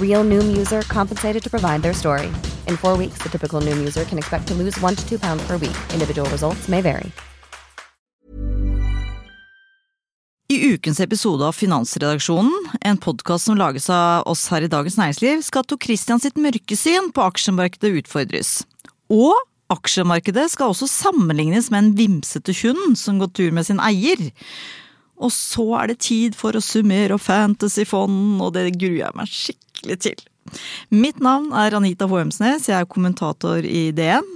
Real Noom user compensated to provide their story. In four weeks, the typical Noom user can expect to lose one to two pounds per week. Individual results may vary. I ukens episode av Finansredaksjonen, en podkast som lages av oss her i Dagens Næringsliv, skal Tor Christian sitt mørkesyn på aksjemarkedet utfordres. Og aksjemarkedet skal også sammenlignes med en vimsete hund som går tur med sin eier. Og så er det tid for å summere og Fantasyfond, og det gruer jeg meg skikkelig til. Mitt navn er Anita Hoemsnes, jeg er kommentator i DN.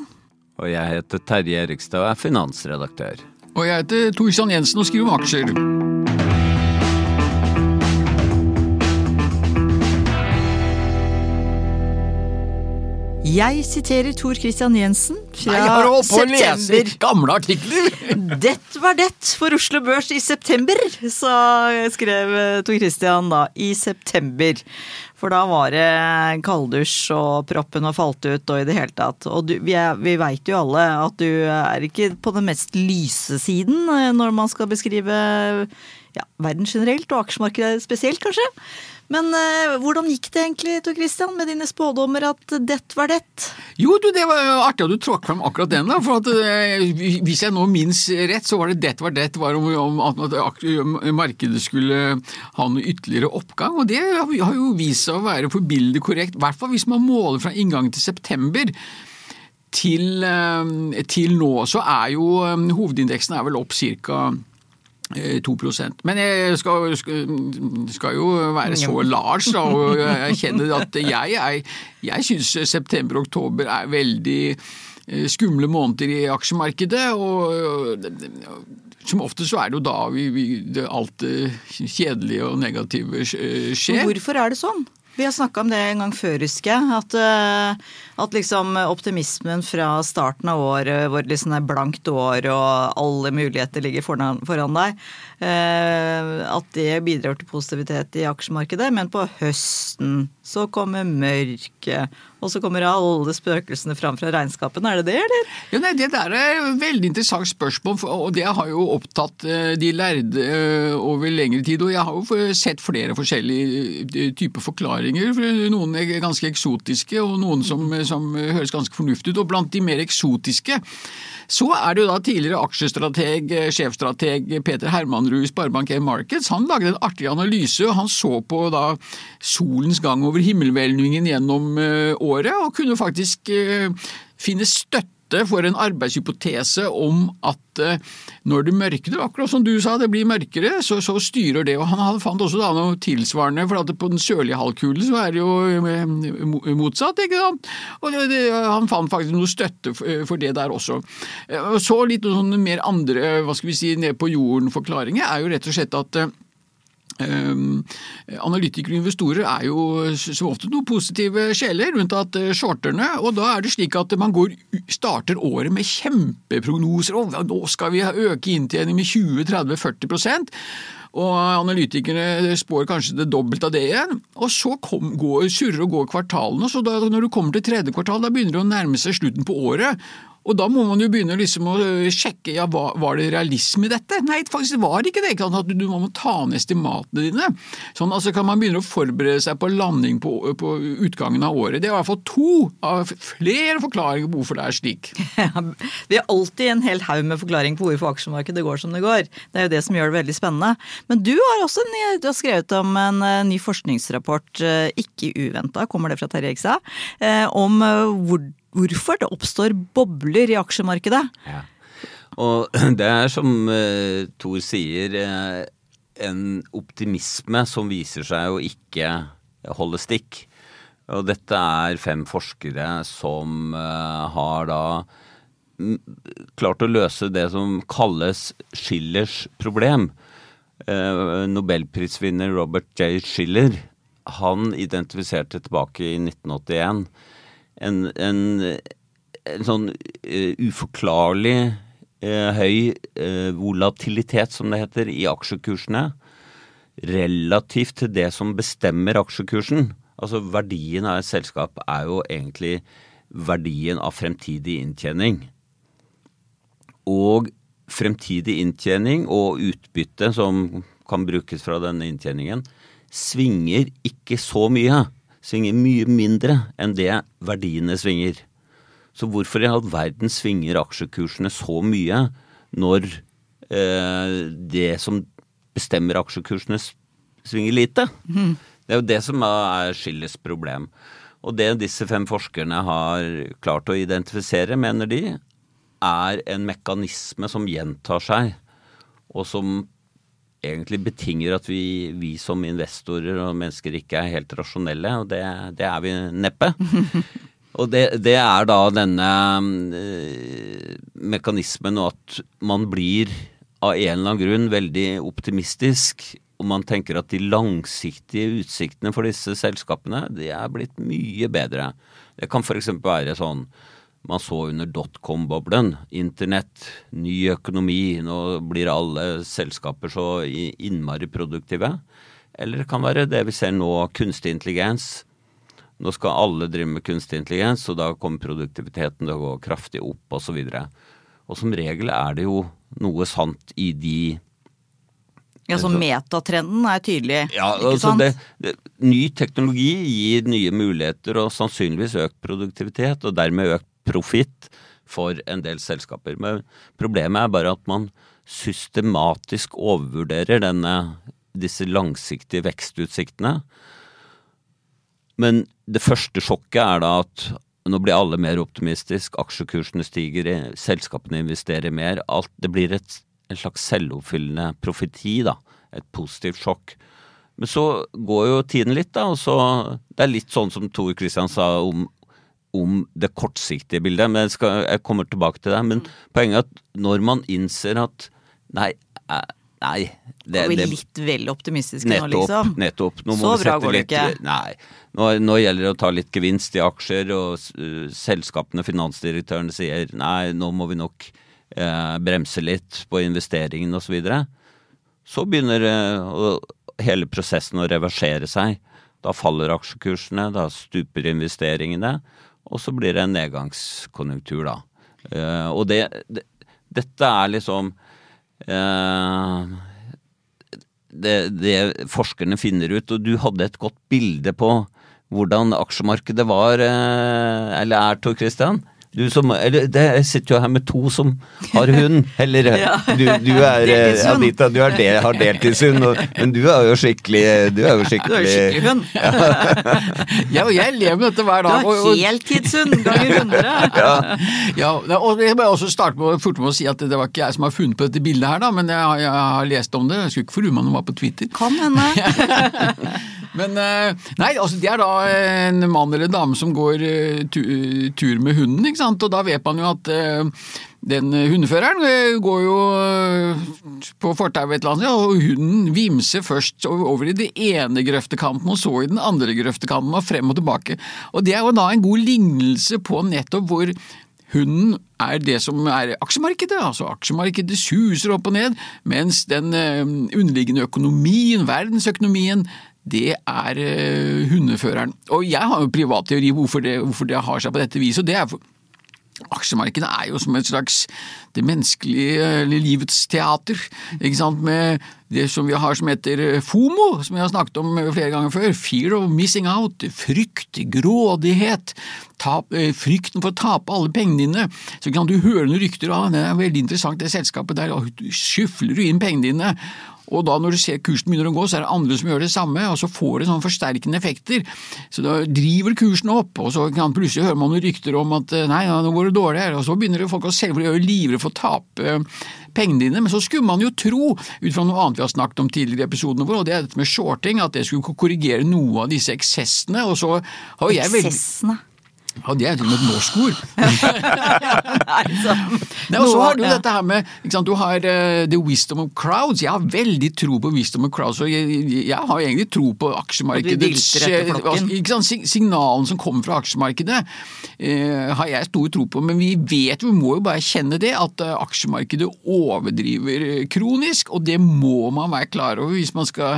Og jeg heter Terje Erikstad og er finansredaktør. Og jeg heter Tor Kristian Jensen og skriver om aksjer. Jeg siterer Tor Christian Jensen fra Nei, jeg har holdt på å lese gamle artikler! Det var det for Oslo Børs i september, så skrev Tor Christian da, i september. For da var det kalddusj og proppen var falt ut og i det hele tatt. Og du, vi, er, vi veit jo alle at du er ikke på den mest lyse siden eh, når man skal beskrive ja, verden generelt, og aksjemarkedet spesielt, kanskje. Men eh, hvordan gikk det egentlig, Tor Christian, med dine spådommer at det var det? Jo, du, det var artig at du tråkk fram akkurat den, da. For at, eh, hvis jeg nå minnes rett, så var det det var det var om, om at at markedet skulle ha noe ytterligere oppgang. Og det har jo vist seg å være forbilledlig korrekt, i hvert fall hvis man måler fra inngangen til september. Til, eh, til nå så er jo eh, hovedindeksen er vel opp ca. 2% Men jeg skal, skal, jo være så da, og erkjenne at jeg, jeg, jeg syns september-oktober er veldig eh, skumle måneder i aksjemarkedet. og som ofte så er det jo da vi, vi, det alt det kjedelige og negative Men skjer. Hvorfor er det sånn? Vi har snakka om det en gang før, husker jeg. At, eh, at liksom optimismen fra starten av året, hvor det liksom er blankt år og alle muligheter ligger foran, foran deg, at det bidrar til positivitet i aksjemarkedet. Men på høsten så kommer mørket, og så kommer alle spøkelsene fram fra regnskapene. Er det det, eller? Ja, nei, Det der er et veldig interessant spørsmål, og det har jo opptatt eh, de lærde eh, over lengre tid. Og jeg har jo sett flere forskjellige eh, typer forklaringer. Noen er ganske eksotiske, og noen som, som høres ganske fornuftig ut. Og blant de mer eksotiske så er det jo da tidligere aksjestrateg, eh, sjefstrateg Peter Hermanrud i Sparebank1 Markets. Han lagde en artig analyse. og Han så på da solens gang over himmelhvelvingen gjennom eh, året, og kunne faktisk eh, finne støtte for en arbeidshypotese om at eh, når det mørkner, akkurat som du sa, det blir mørkere, så, så styrer det. Og Han fant også da noe tilsvarende, for på den sørlige halvkulen så er det jo eh, motsatt. ikke sant? Og det, Han fant faktisk noe støtte for, det der også. Eh, Og Så litt noen mer andre, hva skal vi si, ned på jorden-forklaringer er jo rett og slett at eh, analytikere og investorer er jo som ofte noen positive sjeler, unntatt eh, shorterne. og Da er det slik at man går, starter året med kjempeprognoser. Å, Nå skal vi øke inntjening med 20-30-40 og analytikerne spår kanskje det dobbelte av det igjen. Og så kom, går, surrer og går kvartalene, så da, når du kommer til tredje kvartal, da begynner det å nærme seg slutten på året. Og da må man jo begynne liksom å sjekke ja, var, det realisme i dette. Nei, faktisk var det ikke det. Ikke du, må ta ned estimatene dine. Sånn altså kan man begynne å forberede seg på landing på, på utgangen av året. Det er i hvert fall to av flere forklaringer på hvorfor det er slik. Vi har alltid en hel haug med forklaring på hvorfor aksjemarkedet går som det går. Det er jo det som gjør det veldig spennende. Men du har også du har skrevet om en eh, ny forskningsrapport, eh, ikke uventa, kommer det fra Terje Eksa, eh, om hvor, hvorfor det oppstår bobler i aksjemarkedet. Og det er som uh, Thor sier, en optimisme som viser seg å ikke holde stikk. Og dette er fem forskere som har da mm, klart å løse det som kalles Schillers problem. Eh, Nobelprisvinner Robert J. Schiller han identifiserte tilbake i 1981 en, en, en sånn uh, uforklarlig uh, høy uh, volatilitet, som det heter, i aksjekursene relativt til det som bestemmer aksjekursen. Altså verdien av et selskap er jo egentlig verdien av fremtidig inntjening. Og fremtidig inntjening og utbytte som kan brukes fra denne inntjeningen, svinger ikke så mye. Svinger mye mindre enn det verdiene svinger. Så hvorfor i all verden svinger aksjekursene så mye når eh, det som bestemmer aksjekursene, svinger lite? Mm. Det er jo det som er Schillers problem. Og det disse fem forskerne har klart å identifisere, mener de, er en mekanisme som gjentar seg, og som egentlig betinger at vi, vi som investorer og mennesker ikke er helt rasjonelle, og det, det er vi neppe. Og det, det, er da denne øh, mekanismen at man blir av en eller annen grunn veldig optimistisk. Og man tenker at de langsiktige utsiktene for disse selskapene de er blitt mye bedre. Det kan f.eks. være sånn man så under dotcom-boblen. Internett, ny økonomi, nå blir alle selskaper så innmari produktive. Eller det kan være det vi ser nå, kunstig intelligens. Nå skal alle drive med kunstig intelligens, og da kommer produktiviteten til å gå kraftig opp osv. Og, så og som regel er det jo noe sant i de ja, så metatrenden er tydelig, ja, ikke altså sant? Det, det, ny teknologi gir nye muligheter og sannsynligvis økt produktivitet, og dermed økt profitt for en del selskaper. Men problemet er bare at man systematisk overvurderer denne, disse langsiktige vekstutsiktene. Men det første sjokket er da at nå blir alle mer optimistisk, aksjekursene stiger, selskapene investerer mer. Alt, det blir et, en slags selvoppfyllende profeti, da. Et positivt sjokk. Men så går jo tiden litt, da, og så Det er litt sånn som Tor Christian sa om om det kortsiktige bildet, men jeg, skal, jeg kommer tilbake til det. Men mm. poenget er at når man innser at nei, eh, nei det, vi litt vel optimistiske nettopp, nå, liksom? Nettopp. Nå Så bra går det ikke. Nei. Nå, nå, gjelder det å ta litt gevinst i aksjer, og uh, selskapene, finansdirektørene, sier nei, nå må vi nok uh, bremse litt på investeringen osv. Så, videre. så begynner uh, hele prosessen å reversere seg. Da faller aksjekursene, da stuper investeringene og så blir det en nedgangskonjunktur, da. Uh, og det, det, Dette er liksom uh, det, det, forskerne finner ut, og du hadde et godt bilde på hvordan aksjemarkedet var, uh, eller er, Tor Christian? Du som, eller det, Jeg sitter jo her med to som har hund. Eller ja. du, du, er eh, Anita, du er del, har deltidshund, men du er jo skikkelig Du er jo skikkelig, du er skikkelig hund. Ja. ja, og jeg lever med dette hver dag. Du har heltidshund ganger hundre. Ja. ja, og jeg må også starte med, fort med å si at det var ikke jeg som har funnet på dette bildet her, da, men jeg, jeg har lest om det. Jeg skulle ikke forundre meg om det var på Twitter. Kan hende. Men eh, Nei, altså det er da en mann eller dame som går eh, tur med hunden, ikke sant. Og da vet man jo at eh, den hundeføreren går jo på fortauet et eller annet, og hunden vimser først over i den ene grøftekanten, og så i den andre grøftekanten, og frem og tilbake. Og det er jo da en god lignelse på nettopp hvor Hunden er det som er aksjemarkedet, altså aksjemarkedet suser opp og ned, mens den underliggende økonomien, verdensøkonomien, det er uh, hundeføreren. Og jeg har jo privat teori hvorfor det, hvorfor det har seg på dette viset. og det er for Aksjemarkedet er jo som et slags det menneskelige eller livets teater. ikke sant, Med det som vi har som heter eh, FOMO, som vi har snakket om flere ganger før. Fear of missing out. Frykt, grådighet. Tap, eh, frykten for å tape alle pengene dine. Så kan du høre noen rykter av det er veldig interessant, det selskapet der skyfler du inn pengene dine. Og da når du ser kursen begynner å gå, så er det andre som gjør det samme, og så får det sånne forsterkende effekter. Så da driver kursen opp, og så kan plutselig høre man noen rykter om at eh, nei, nå går det dårlig her, og så begynner folk å selge for de er livredde for å tape eh, pengene dine. Men så skulle man jo tro, ut fra noe annet vi har snakket om tidligere i episodene våre, og det er dette med shorting, at det skulle korrigere noe av disse eksessene. og så har jeg veldig... Eksessene? Ja, jeg til og med et norsk ord. Nei, og så har du dette her med sant, Du har uh, the wisdom of crowds. Jeg har veldig tro på wisdom of crowds. Og jeg, jeg, har egentlig tro på aksjemarkedets flokken. eh, ikke sant, sig- Signalen som kommer fra aksjemarkedet, uh, har jeg stor tro på. Men vi vet, vi må jo bare kjenne det, at uh, aksjemarkedet overdriver kronisk. Og det må man være klar over hvis man skal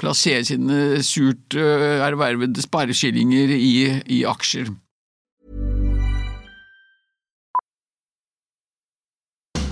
plassere sine surt ervervede spareskillinger i, i aksjer.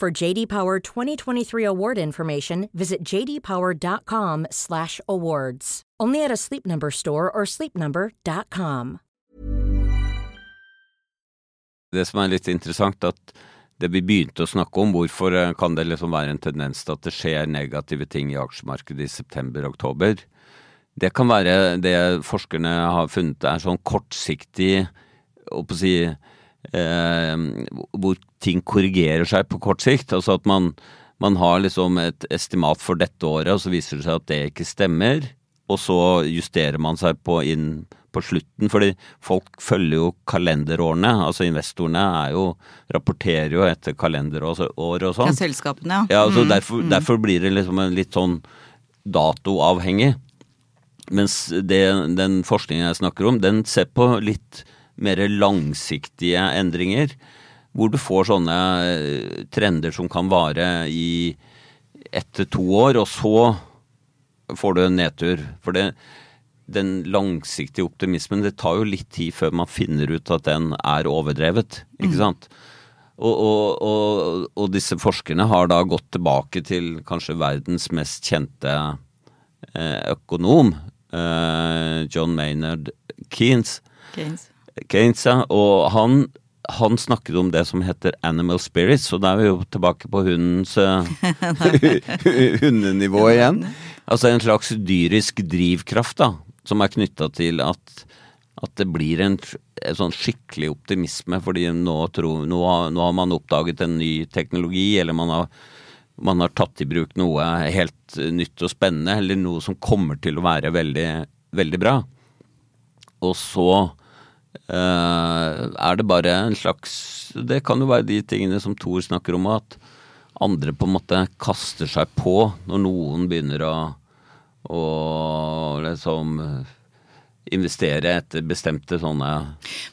For JD Power 2023 award information, visit jdpower.com/awards. Only at a Sleep Number store or sleepnumber.com. Det som er litt interessant, at det vi begynte å snakke om, hvorfor eh, kan det liksom være en tendens til at det skjer negative ting i aksjemarkedet i september-oktober? Det kan være det forskerne har funnet er sånn kortsiktig å si, eh, Hvor ting korrigerer seg på kort sikt. Altså at man, man har liksom et estimat for dette året, og så viser det seg at det ikke stemmer. Og så justerer man seg på inn på slutten, fordi folk følger jo kalenderårene. Altså investorene er jo, rapporterer jo etter kalenderår og Ja, sånn. selskapene, ja. Ja, altså derfor, derfor blir det liksom en litt sånn datoavhengig. Mens det, den forskningen jeg snakker om, den ser på litt mer langsiktige endringer. Hvor du får sånne eh, trender som kan vare i ett til to år, og så får du en nedtur. For det, den langsiktige optimismen, det tar jo litt tid før man finner ut at den er overdrevet, ikke sant? Og, og, og, og disse forskerne har da gått tilbake til kanskje verdens mest kjente eh, økonom, eh, John Maynard Keynes. Keynes. Keynes, ja. Og han, han snakket om det som heter animal spirits, og da er vi jo tilbake på hundens eh, hundenivå igjen. Altså en slags dyrisk drivkraft, da, som er knytta til at, at det blir en, en sånn skikkelig optimisme, fordi nå, tror, nå, nå har man oppdaget en ny teknologi, eller man har, man har tatt i bruk noe helt nytt og spennende, eller noe som kommer til å være veldig, veldig bra. Og så er det bare en slags Det kan jo være de tingene som Thor snakker om, at andre på en måte kaster seg på når noen begynner å, å liksom investere etter bestemte sånne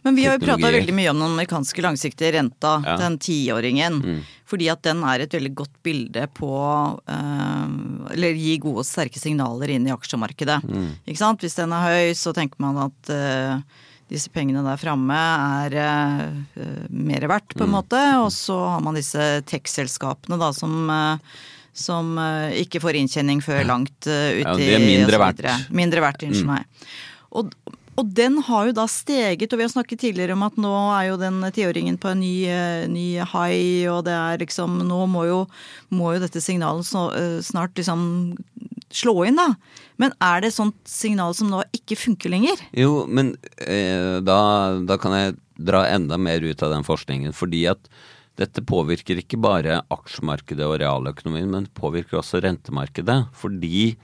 Men vi har jo prata veldig mye om den amerikanske langsiktige renta, Ja. Mm. den tiåringen. Fordi at den er et veldig godt bilde på eh, Eller gir gode og sterke signaler inn i aksjemarkedet. Mm. Ikke sant? Hvis den er høy, så tenker man at eh, disse pengene der framme er uh, mer verdt, Mm. på en måte. Og så har man disse tech-selskapene da som uh, som uh, ikke får inntjening før langt uh, Ja, Det de er mindre verdt. Mindre verdt, unnskyld meg. Og, og den har jo da steget, og vi har snakket tidligere om at nå er jo den tiåringen på en ny, ny high, og det er liksom Nå må jo, må jo dette signalet snart liksom slå inn, da. Men er det et sånt signal som nå ikke funker lenger? Jo, men eh, da, da kan jeg dra enda mer ut av den forskningen. Fordi at dette påvirker ikke bare aksjemarkedet og realøkonomien, men påvirker også rentemarkedet. Fordi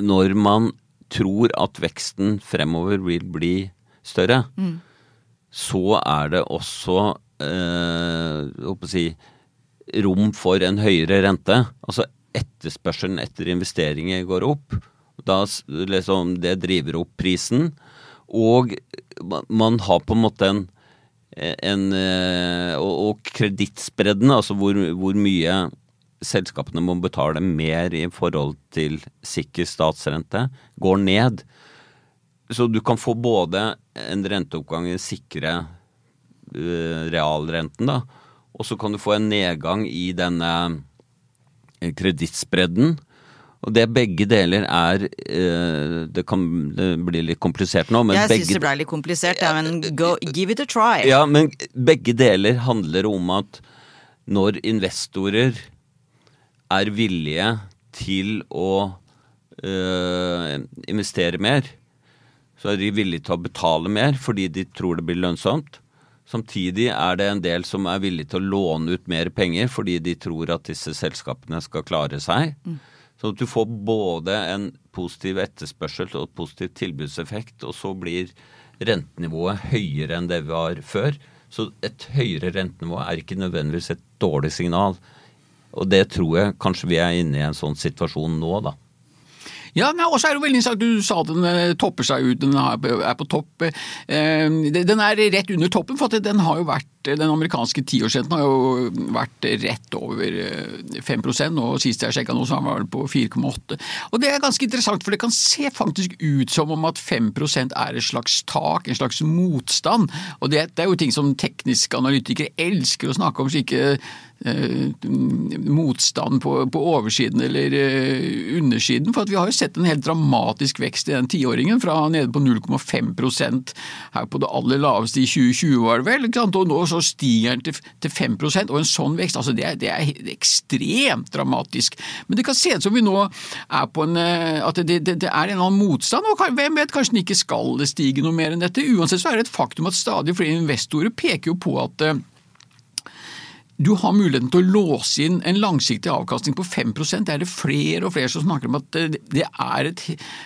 når man tror at veksten fremover vil bli større, mm. så er det også eh, si, rom for en høyere rente. Altså etterspørselen etter investeringer går opp. Da liksom det driver opp prisen. Og man har på en måte en, en eh, Og, og kredittspredden, altså hvor, hvor mye selskapene må betale mer i forhold til sikker statsrente, går ned. Så du kan få både en renteoppgang i sikre uh, realrenten, da, og så kan du få en nedgang i denne eh, kredittspredden. Og det begge deler er uh, Det kan det bli litt komplisert nå, men Jeg begge syns det ble litt komplisert, ja, men go, give it a try. Ja, men begge deler handler om at når investorer er villige til å øh, investere mer, så er de villige til å betale mer fordi de tror det blir lønnsomt. Samtidig er det en del som er villig til å låne ut mer penger fordi de tror at disse selskapene skal klare seg. Mm. Så du får både en positiv etterspørsel og et positiv tilbudseffekt, og så blir rentenivået høyere enn det var før. Så et høyere rentenivå er ikke nødvendigvis et dårlig signal. Og det tror jeg kanskje vi er inne i en sånn situasjon nå, da. Ja, og så er det veldig interessant, Du sa at den eh, topper seg ut, den er på topp. Eh, den er rett under toppen, for den vært den amerikanske tiårsrenten har jo vært rett over 5 eh, og sist jeg sjekka nå, så var den på 4,8. Og Det er ganske interessant, for det kan se faktisk ut som om at 5% er et slags tak, en slags motstand. Og det, det er jo ting som tekniske analytikere elsker å snakke om, slike eh, motstand på, på, oversiden eller eh, undersiden. For vi har jo sett en helt dramatisk vekst i den tiåringen, fra nede på 0,5% her på det aller laveste i 2020, var det vel. Og nå så stiger den til, til 5% og en sånn vekst altså det, er, det er ekstremt dramatisk. Men det kan se ut som vi nå er på en eh, at det, det, det er en eller annen motstand, og hvem vet, kanskje den ikke skal stige noe mer enn dette. Uansett så er det et faktum at stadig flere investorer peker jo på at eh, du har muligheten til å låse inn en langsiktig avkastning på 5 Det er det flere og flere som snakker om at det er et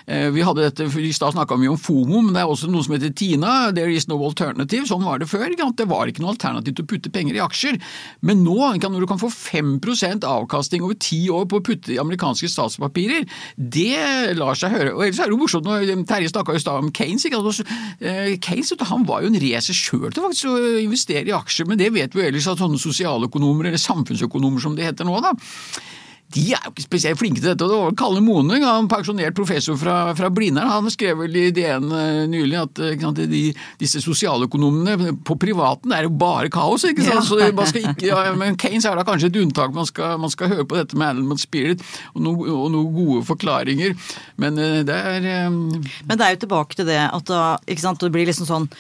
eh, Vi hadde dette, i stad snakka vi om FOMO, men det er også noe som heter TINA. There is no alternative. Sånn var det før. Det var ikke noe alternativ til å putte penger i aksjer. Men nå, når du kan få 5% avkastning over ti år på å putte i amerikanske statspapirer, det lar seg høre. Og ellers er det jo morsomt når Terje snakka i stad om Keynes. Kanes han var jo en racer sjøl til faktisk å investere i aksjer, men det vet vi jo ellers at sånne sosiale sosialøkonomer, eller samfunnsøkonomer som det heter nå, da, de er jo ikke spesielt flinke til dette. og det var Kalle Moning, en pensjonert professor fra, fra Blindern, han skrev vel i DN eh, nylig at sant, de, disse sosialøkonomene på privaten er jo bare kaos. ikke sant? Så man skal ikke, ja, Men Kanes er da kanskje et unntak. Man skal, man skal høre på dette med Animal Spirit og, no, og noen gode forklaringer. Men eh, det er um... Men det er jo tilbake til det at da, ikke sant, det blir liksom sånn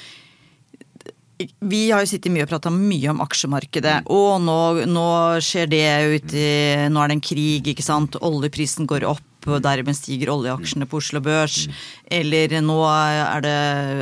vi har jo sittet mye og prata mye om aksjemarkedet. Mm. Og nå, nå, skjer det ute Nå er det en krig, ikke sant. Oljeprisen går opp. Og dermed stiger oljeaksjene på Oslo Børs. Mm. Eller nå er det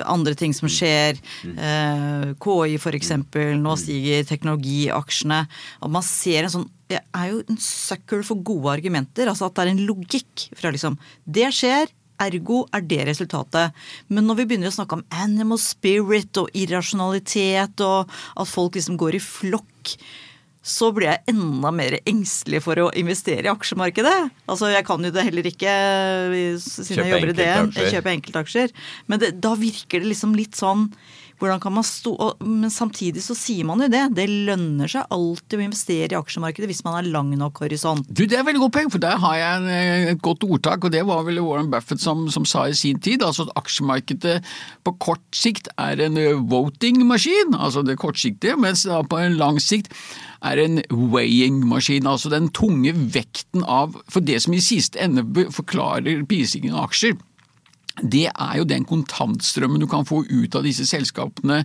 andre ting som skjer. Mm. Eh, KI f.eks. Nå stiger teknologiaksjene. Og man ser en sånn Jeg er jo en sucker for gode argumenter. Altså at det er en logikk fra liksom Det skjer Ergo er det resultatet. Men når vi begynner å snakke om animal spirit og irrasjonalitet og at folk liksom går i flokk, så blir jeg enda mer engstelig for å investere i aksjemarkedet. Altså, Jeg kan jo det heller ikke siden jeg jobber i DN, Jeg kjøper enkeltaksjer. Men det, da virker det liksom litt sånn hvordan kan man stå Men samtidig så sier man jo det. Det lønner seg alltid å investere i aksjemarkedet hvis man har lang nok horisont. Du, Det er veldig godt poeng, for der har jeg en, eh, et godt ordtak, og det var vel Warren Buffett som, som sa i sin tid. altså at Aksjemarkedet på kort sikt er en eh, voting-maskin, altså det kortsiktige, mens da på en lang sikt er en weighing-maskin, altså den tunge vekten av For det som i siste ende forklarer prisingen av aksjer det er jo den kontantstrømmen du kan få ut av disse selskapene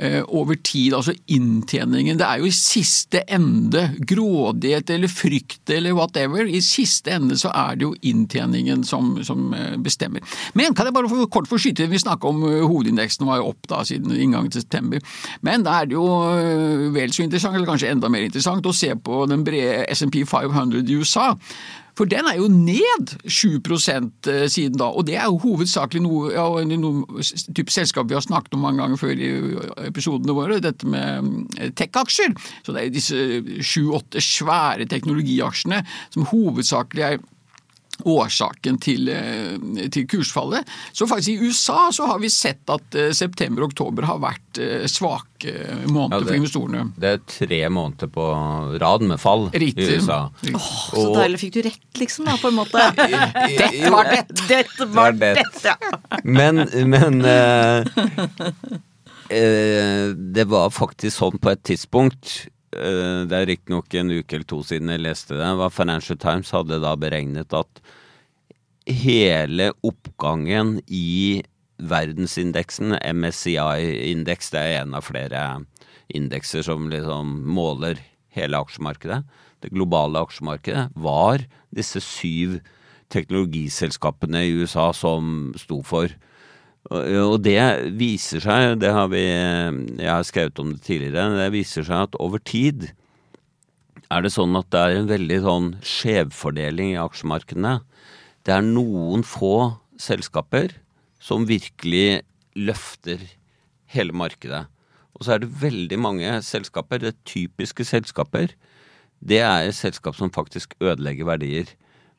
eh, over tid, altså inntjeningen. Det er jo i siste ende grådighet eller frykt eller whatever. I siste ende så er det jo inntjeningen som, som eh, bestemmer. Men kan jeg bare få kort få skyte Vi snakka om uh, hovedindeksen var jo opp da siden inngangen til september. Men da er det jo vel så interessant, eller kanskje enda mer interessant, å se på den brede SMP 500 i USA. For den er jo ned 7 eh, siden da, og det er jo hovedsakelig noe, ja, noe type selskap vi har snakket om mange ganger før i episodene våre, dette med eh, tech-aksjer. Så det er disse sju-åtte svære teknologiaksjene som hovedsakelig er årsaken til, eh, til, kursfallet. Så faktisk i USA så har vi sett at eh, september og oktober har vært eh, svake måneder ja, det, for investorene. Det er tre måneder på rad med fall Riktig. i USA. Åh, så og, deilig. Fikk du rett, liksom, da, på en måte? Dette var det! Dette var det, ja. Men, men uh, uh, det var faktisk sånn på et tidspunkt det er riktignok en uke eller to siden jeg leste det, var Financial Times hadde da beregnet at hele oppgangen i verdensindeksen, MSCI-indeks, det er en av flere indekser som liksom måler hele aksjemarkedet, det globale aksjemarkedet, var disse syv teknologiselskapene i USA som sto for og det viser seg, det har vi Jeg har skrevet om det tidligere, det viser seg at over tid er det sånn at det er en veldig sånn skjevfordeling i aksjemarkedene. Det er noen få selskaper som virkelig løfter hele markedet. Og så er det veldig mange selskaper, det typiske selskaper, det er selskap som faktisk ødelegger verdier.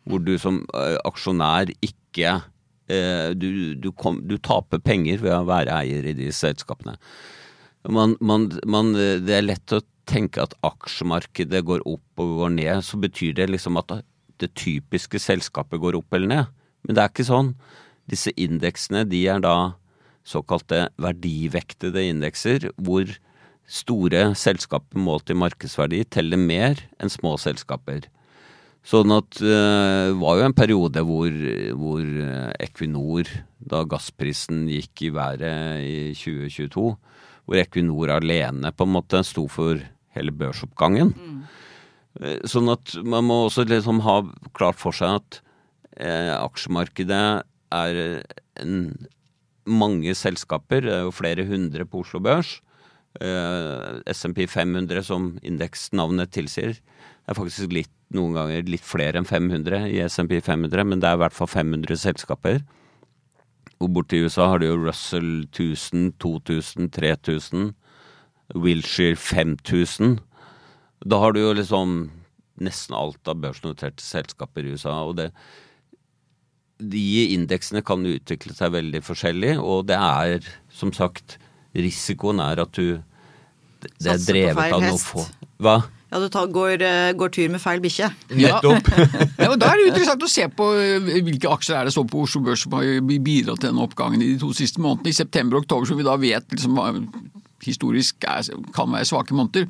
Hvor du som eh, aksjonær ikke Eh, du, du, kom, du, taper penger ved å være eier i de selskapene. Man, man, man, det er lett å tenke at aksjemarkedet går opp og går ned. Så betyr det liksom at det typiske selskapet går opp eller ned. Men det er ikke sånn. Disse indeksene de er da såkalte verdivektede indekser, hvor store selskaper målt i markedsverdi teller mer enn små selskaper. Sånn at det uh, var jo en periode hvor, hvor eh, Equinor, da gassprisen gikk i været i 2022, hvor Equinor alene på en måte sto for hele børsoppgangen. Mm. Sånn at man må også liksom ha klart for seg at eh, aksjemarkedet er en, mange selskaper, det er jo flere hundre på Oslo Børs. Eh, SMP 500, som indeksnavnet tilsier, er faktisk litt noen ganger litt flere enn 500 i SMP 500, men det er i hvert fall 500 selskaper. Og borti USA har du jo Russell 1000, 2000, 3000, Wilshire 5000. Da har du jo liksom nesten alt av børsnoterte selskaper i USA. og det de indeksene kan utvikle seg veldig forskjellig, og det er som sagt Risikoen er at du Det er drevet av noe få Hva? Ja, du tar, går, eh, går, tur med feil bikkje. Nettopp. ja, da er det interessant å se på eh, hvilke aksjer er det så på Oslo Børs som har bidratt til denne oppgangen i de to siste månedene. I september og oktober, som vi da vet liksom, historisk er, kan være svake måneder.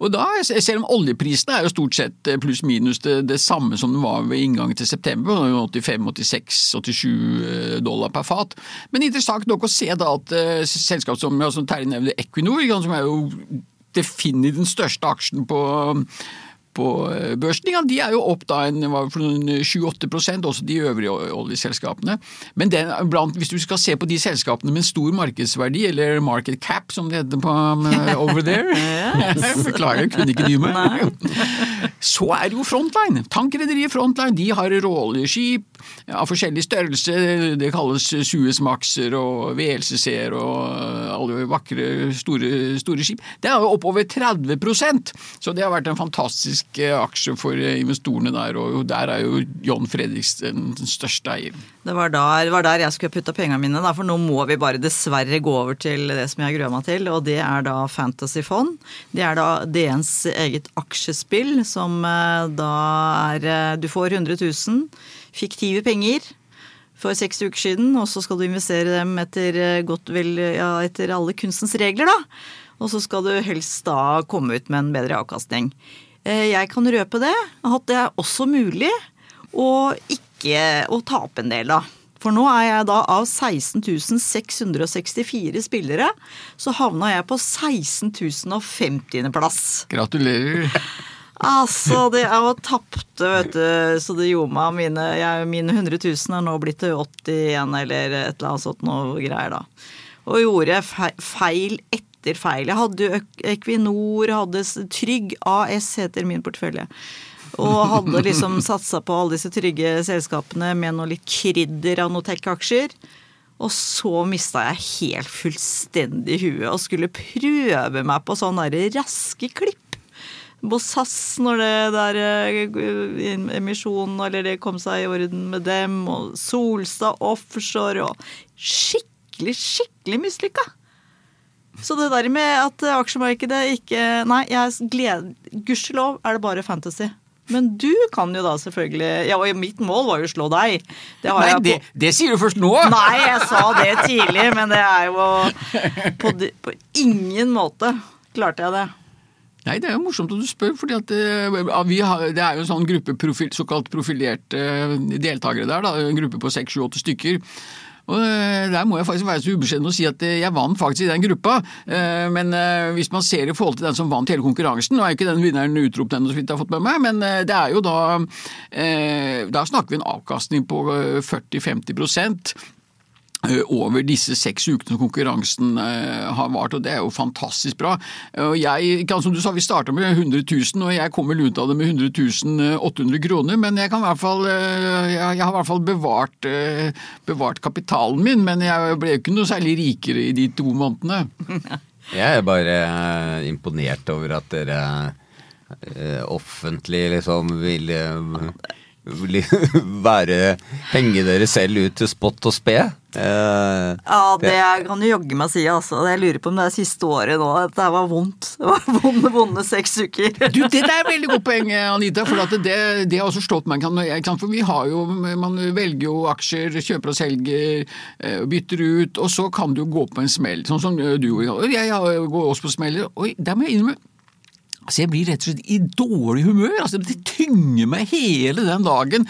Og da, Selv om oljeprisene er jo stort sett eh, pluss minus det, det samme som det var ved inngangen til september, 85, 86, 87 dollar per fat. Men interessant nok å se da at selskap som, ja, som Terje nevner, Equinor, som er jo definitivt den største aksjen på på eh, børsen. Ja, de er jo opp da en 7-8 også de øvrige oljeselskapene. Men den, blant, hvis du skal se på de selskapene med stor markedsverdi, eller market cap som det heter på um, over there Beklager, jeg kunne ikke dy meg. Så er det jo Frontline. Tankrederiet Frontline de har råoljeskip av forskjellig størrelse. Det kalles Suezmaxer og VLCC-er og alle vakre, store, store skip. Det er jo oppover 30% så det har vært en fantastisk eh, aksje for eh, investorene der, og der er jo John Fredriksen den største eier. Det var der, var der jeg skulle putta pengene mine, da, for nå må vi bare dessverre gå over til det som jeg gruer meg til, og det er da Fantasy Fond. Det er da DNs eget aksjespill, som eh, da er Du får 100 000 fiktive penger for seks uker siden, og så skal du investere dem etter, godt vel, ja, etter alle kunstens regler, da. Og så skal du helst da komme ut med en bedre avkastning. Eh, jeg kan røpe det, at det er også mulig å ikke å tape en del, da. For nå er jeg da av 16 664 spillere, så havna jeg på 16 050. plass. Gratulerer. Altså, det er jo tapte, vet du, så det gjorde meg mine, jeg, mine 100 000 er nå blitt til 81 eller et eller annet sånt noe greier, da. Og gjorde feil etter feil. Jeg hadde jo Equinor, hadde Trygg AS heter min portefølje. Og hadde liksom satsa på alle disse trygge selskapene med noe litt krydder av noen tech-aksjer. Og så mista jeg helt fullstendig huet og skulle prøve meg på sånne raske klipp på SAS når det der eh, emisjonen eller det kom seg i orden med dem, og Solstad offshore og Skikkelig, skikkelig mislykka. Så det der med at aksjemarkedet ikke Nei, jeg gleder Gudskjelov er det bare fantasy. Men du kan jo da selvfølgelig Ja, og mitt mål var jo å slå deg. Det Nei, det, det, sier du først nå! Nei, jeg sa det tidlig, men det er jo på, på ingen måte klarte jeg det. Nei, Det er jo morsomt at du spør, fordi at eh, det er jo en sånn gruppe profil, såkalt profilerte eh, deltakere der. da, En gruppe på seks, sju, åtte stykker. Og eh, Der må jeg faktisk være så ubeskjeden og si at jeg vant faktisk i den gruppa. Men hvis man ser i forhold til den som vant hele konkurransen, nå er ikke den vinneren utropt ennå, så vidt jeg har fått med meg, men det er jo da Da snakker vi en avkastning på 40-50 Eh, over disse seks ukene konkurransen eh, har vart, og det er jo fantastisk bra. Og jeg, som du sa, Vi starta med 100 000, og jeg kom vel ut av det med 100 800 kroner. Men jeg, kan i hvert fall, eh, jeg har i hvert fall bevart, bevart kapitalen min, men jeg ble jo ikke noe særlig rikere i de to månedene. Jeg er bare imponert over at dere offentlig liksom vil være Henge dere selv ut til spott og spe? Eh, ja, det kan du jogge meg si, altså. Jeg lurer på om det er siste året nå at det var vondt. Det var vonde, vonde seks uker. Du, Det er et veldig godt poeng, Anita. For det, det har også slått meg. For vi har jo, Man velger jo aksjer, kjøper og selger, eh, bytter ut, og så kan du jo gå på en smell. Sånn som du og jeg. Jeg går også på smeller. Oi, der må jeg innrømme Altså, Jeg blir rett og slett i dårlig humør. Altså, Det tynger meg hele den dagen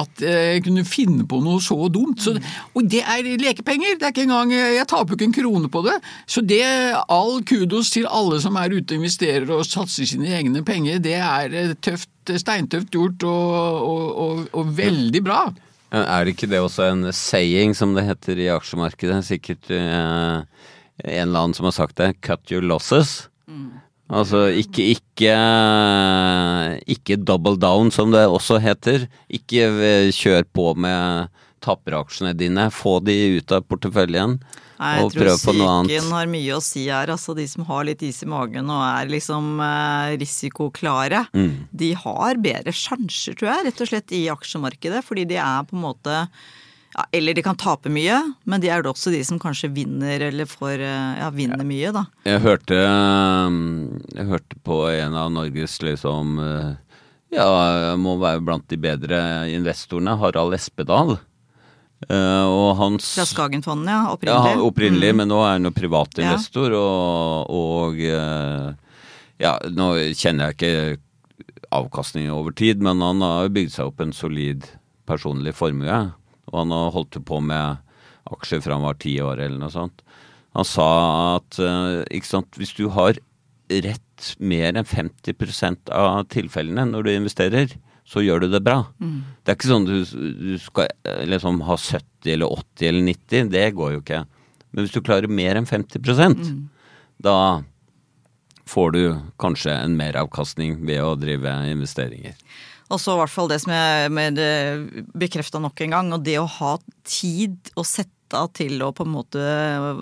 at jeg kunne finne på noe så dumt. Så, og det er lekepenger. det er ikke engang, Jeg taper ikke en krone på det. Så det, all kudos til alle som er ute og investerer og satser sine egne penger. Det er tøft, steintøft gjort og, og, og, og veldig bra. Er det ikke det også en saying, som det heter i aksjemarkedet? Sikkert eh, en eller annen som har sagt det. Cut your losses. Mm. Altså ikke, ikke, ikke double down, som det også heter. Ikke kjør på med tapperaksjene dine. Få de ut av porteføljen. Nei, jeg tror psyken har mye å si her. Altså de som har litt is i magen og er liksom eh, risikoklare, mm. de har bedre sjanser, tror jeg, rett og slett i aksjemarkedet. Fordi de er på en måte ja, eller de kan tape mye, men de er det også de som kanskje vinner eller får eh, ja, vinner ja. mye, da. Jeg hørte, um, jeg hørte på en av Norges liksom uh, Ja, må være blant de bedre investorene, Harald Espedal. Uh, og hans Fra Skagenfondet, ja. Opprinnelig. Ja, opprinnelig, mm. men nå er han jo privatinvestor, og, og uh, Ja, nå kjenner jeg ikke avkastningen over tid, men han har bygd seg opp en solid personlig formue. Og han har holdt på med aksjer fra han var ti år eller noe sånt. Han sa at eh, sant, hvis du har rett mer enn 50% av tilfellene når du investerer, så gjør du det bra. Mm. Det er ikke sånn du, du skal eh, liksom ha 70 eller 80 eller 90, det går jo ikke. Men hvis du klarer mer enn 50 mm. da får du kanskje en meravkastning ved å drive investeringer. Så i hvert fall det som jeg bekrefta nok en gang, og det å ha tid å sette til å på en måte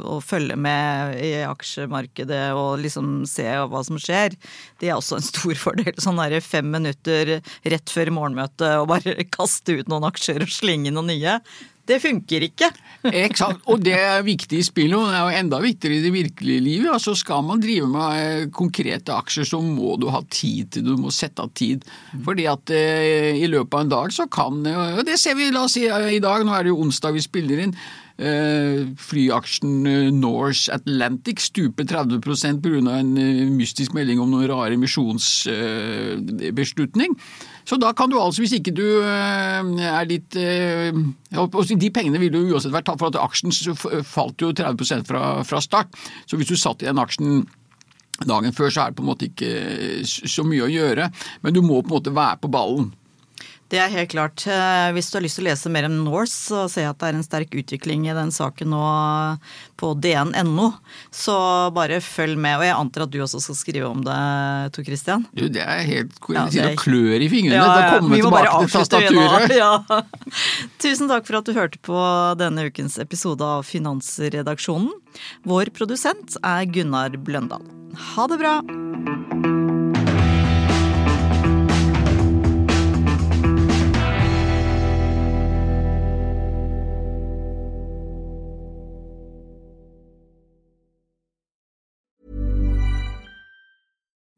å følge med i aksjemarkedet og liksom se hva som skjer, det er også en stor fordel. Sånn derre fem minutter rett før morgenmøtet og bare kaste ut noen aksjer og slenge noen nye. Det funker ikke. Eksakt. Og det er viktig i spillet, og det er jo enda viktigere i det virkelige livet. Altså Skal man drive med eh, konkrete aksjer, så må du ha tid til. Du må sette av tid. Fordi at eh, i løpet av en dag så kan Og det ser vi, la oss si i dag, nå er det jo onsdag vi spiller inn. eh, flyaksjen eh, Norse Atlantic stuper 30% pga. en eh, mystisk melding om noen rare misjonsbeslutning. Så da kan du altså, hvis ikke du er litt De pengene ville jo uansett vært tatt, for at aksjen falt jo 30 fra, fra start. Så hvis du satt i den aksjen dagen før, så er det på en måte ikke så mye å gjøre. Men du må på en måte være på ballen. Det er helt klart. Eh, hvis du har lyst til å lese mer om Norse, så ser jeg at det er en sterk utvikling i den saken nå på dn.no. Så bare følg med. Og jeg antar at du også skal skrive om det, Tor Christian? Jo, det er helt korrekt. Ja, er... klør i fingrene. Ja, ja, vi tilbake til tastaturet. Ja. Tusen takk for at du hørte på denne ukens episode av Finansredaksjonen. Vår produsent er Gunnar Bløndal. Ha det bra!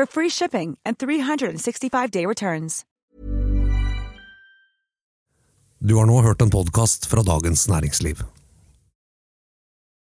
for free shipping and 365-day returns. Du har nå hørt en podkast fra Dagens Næringsliv.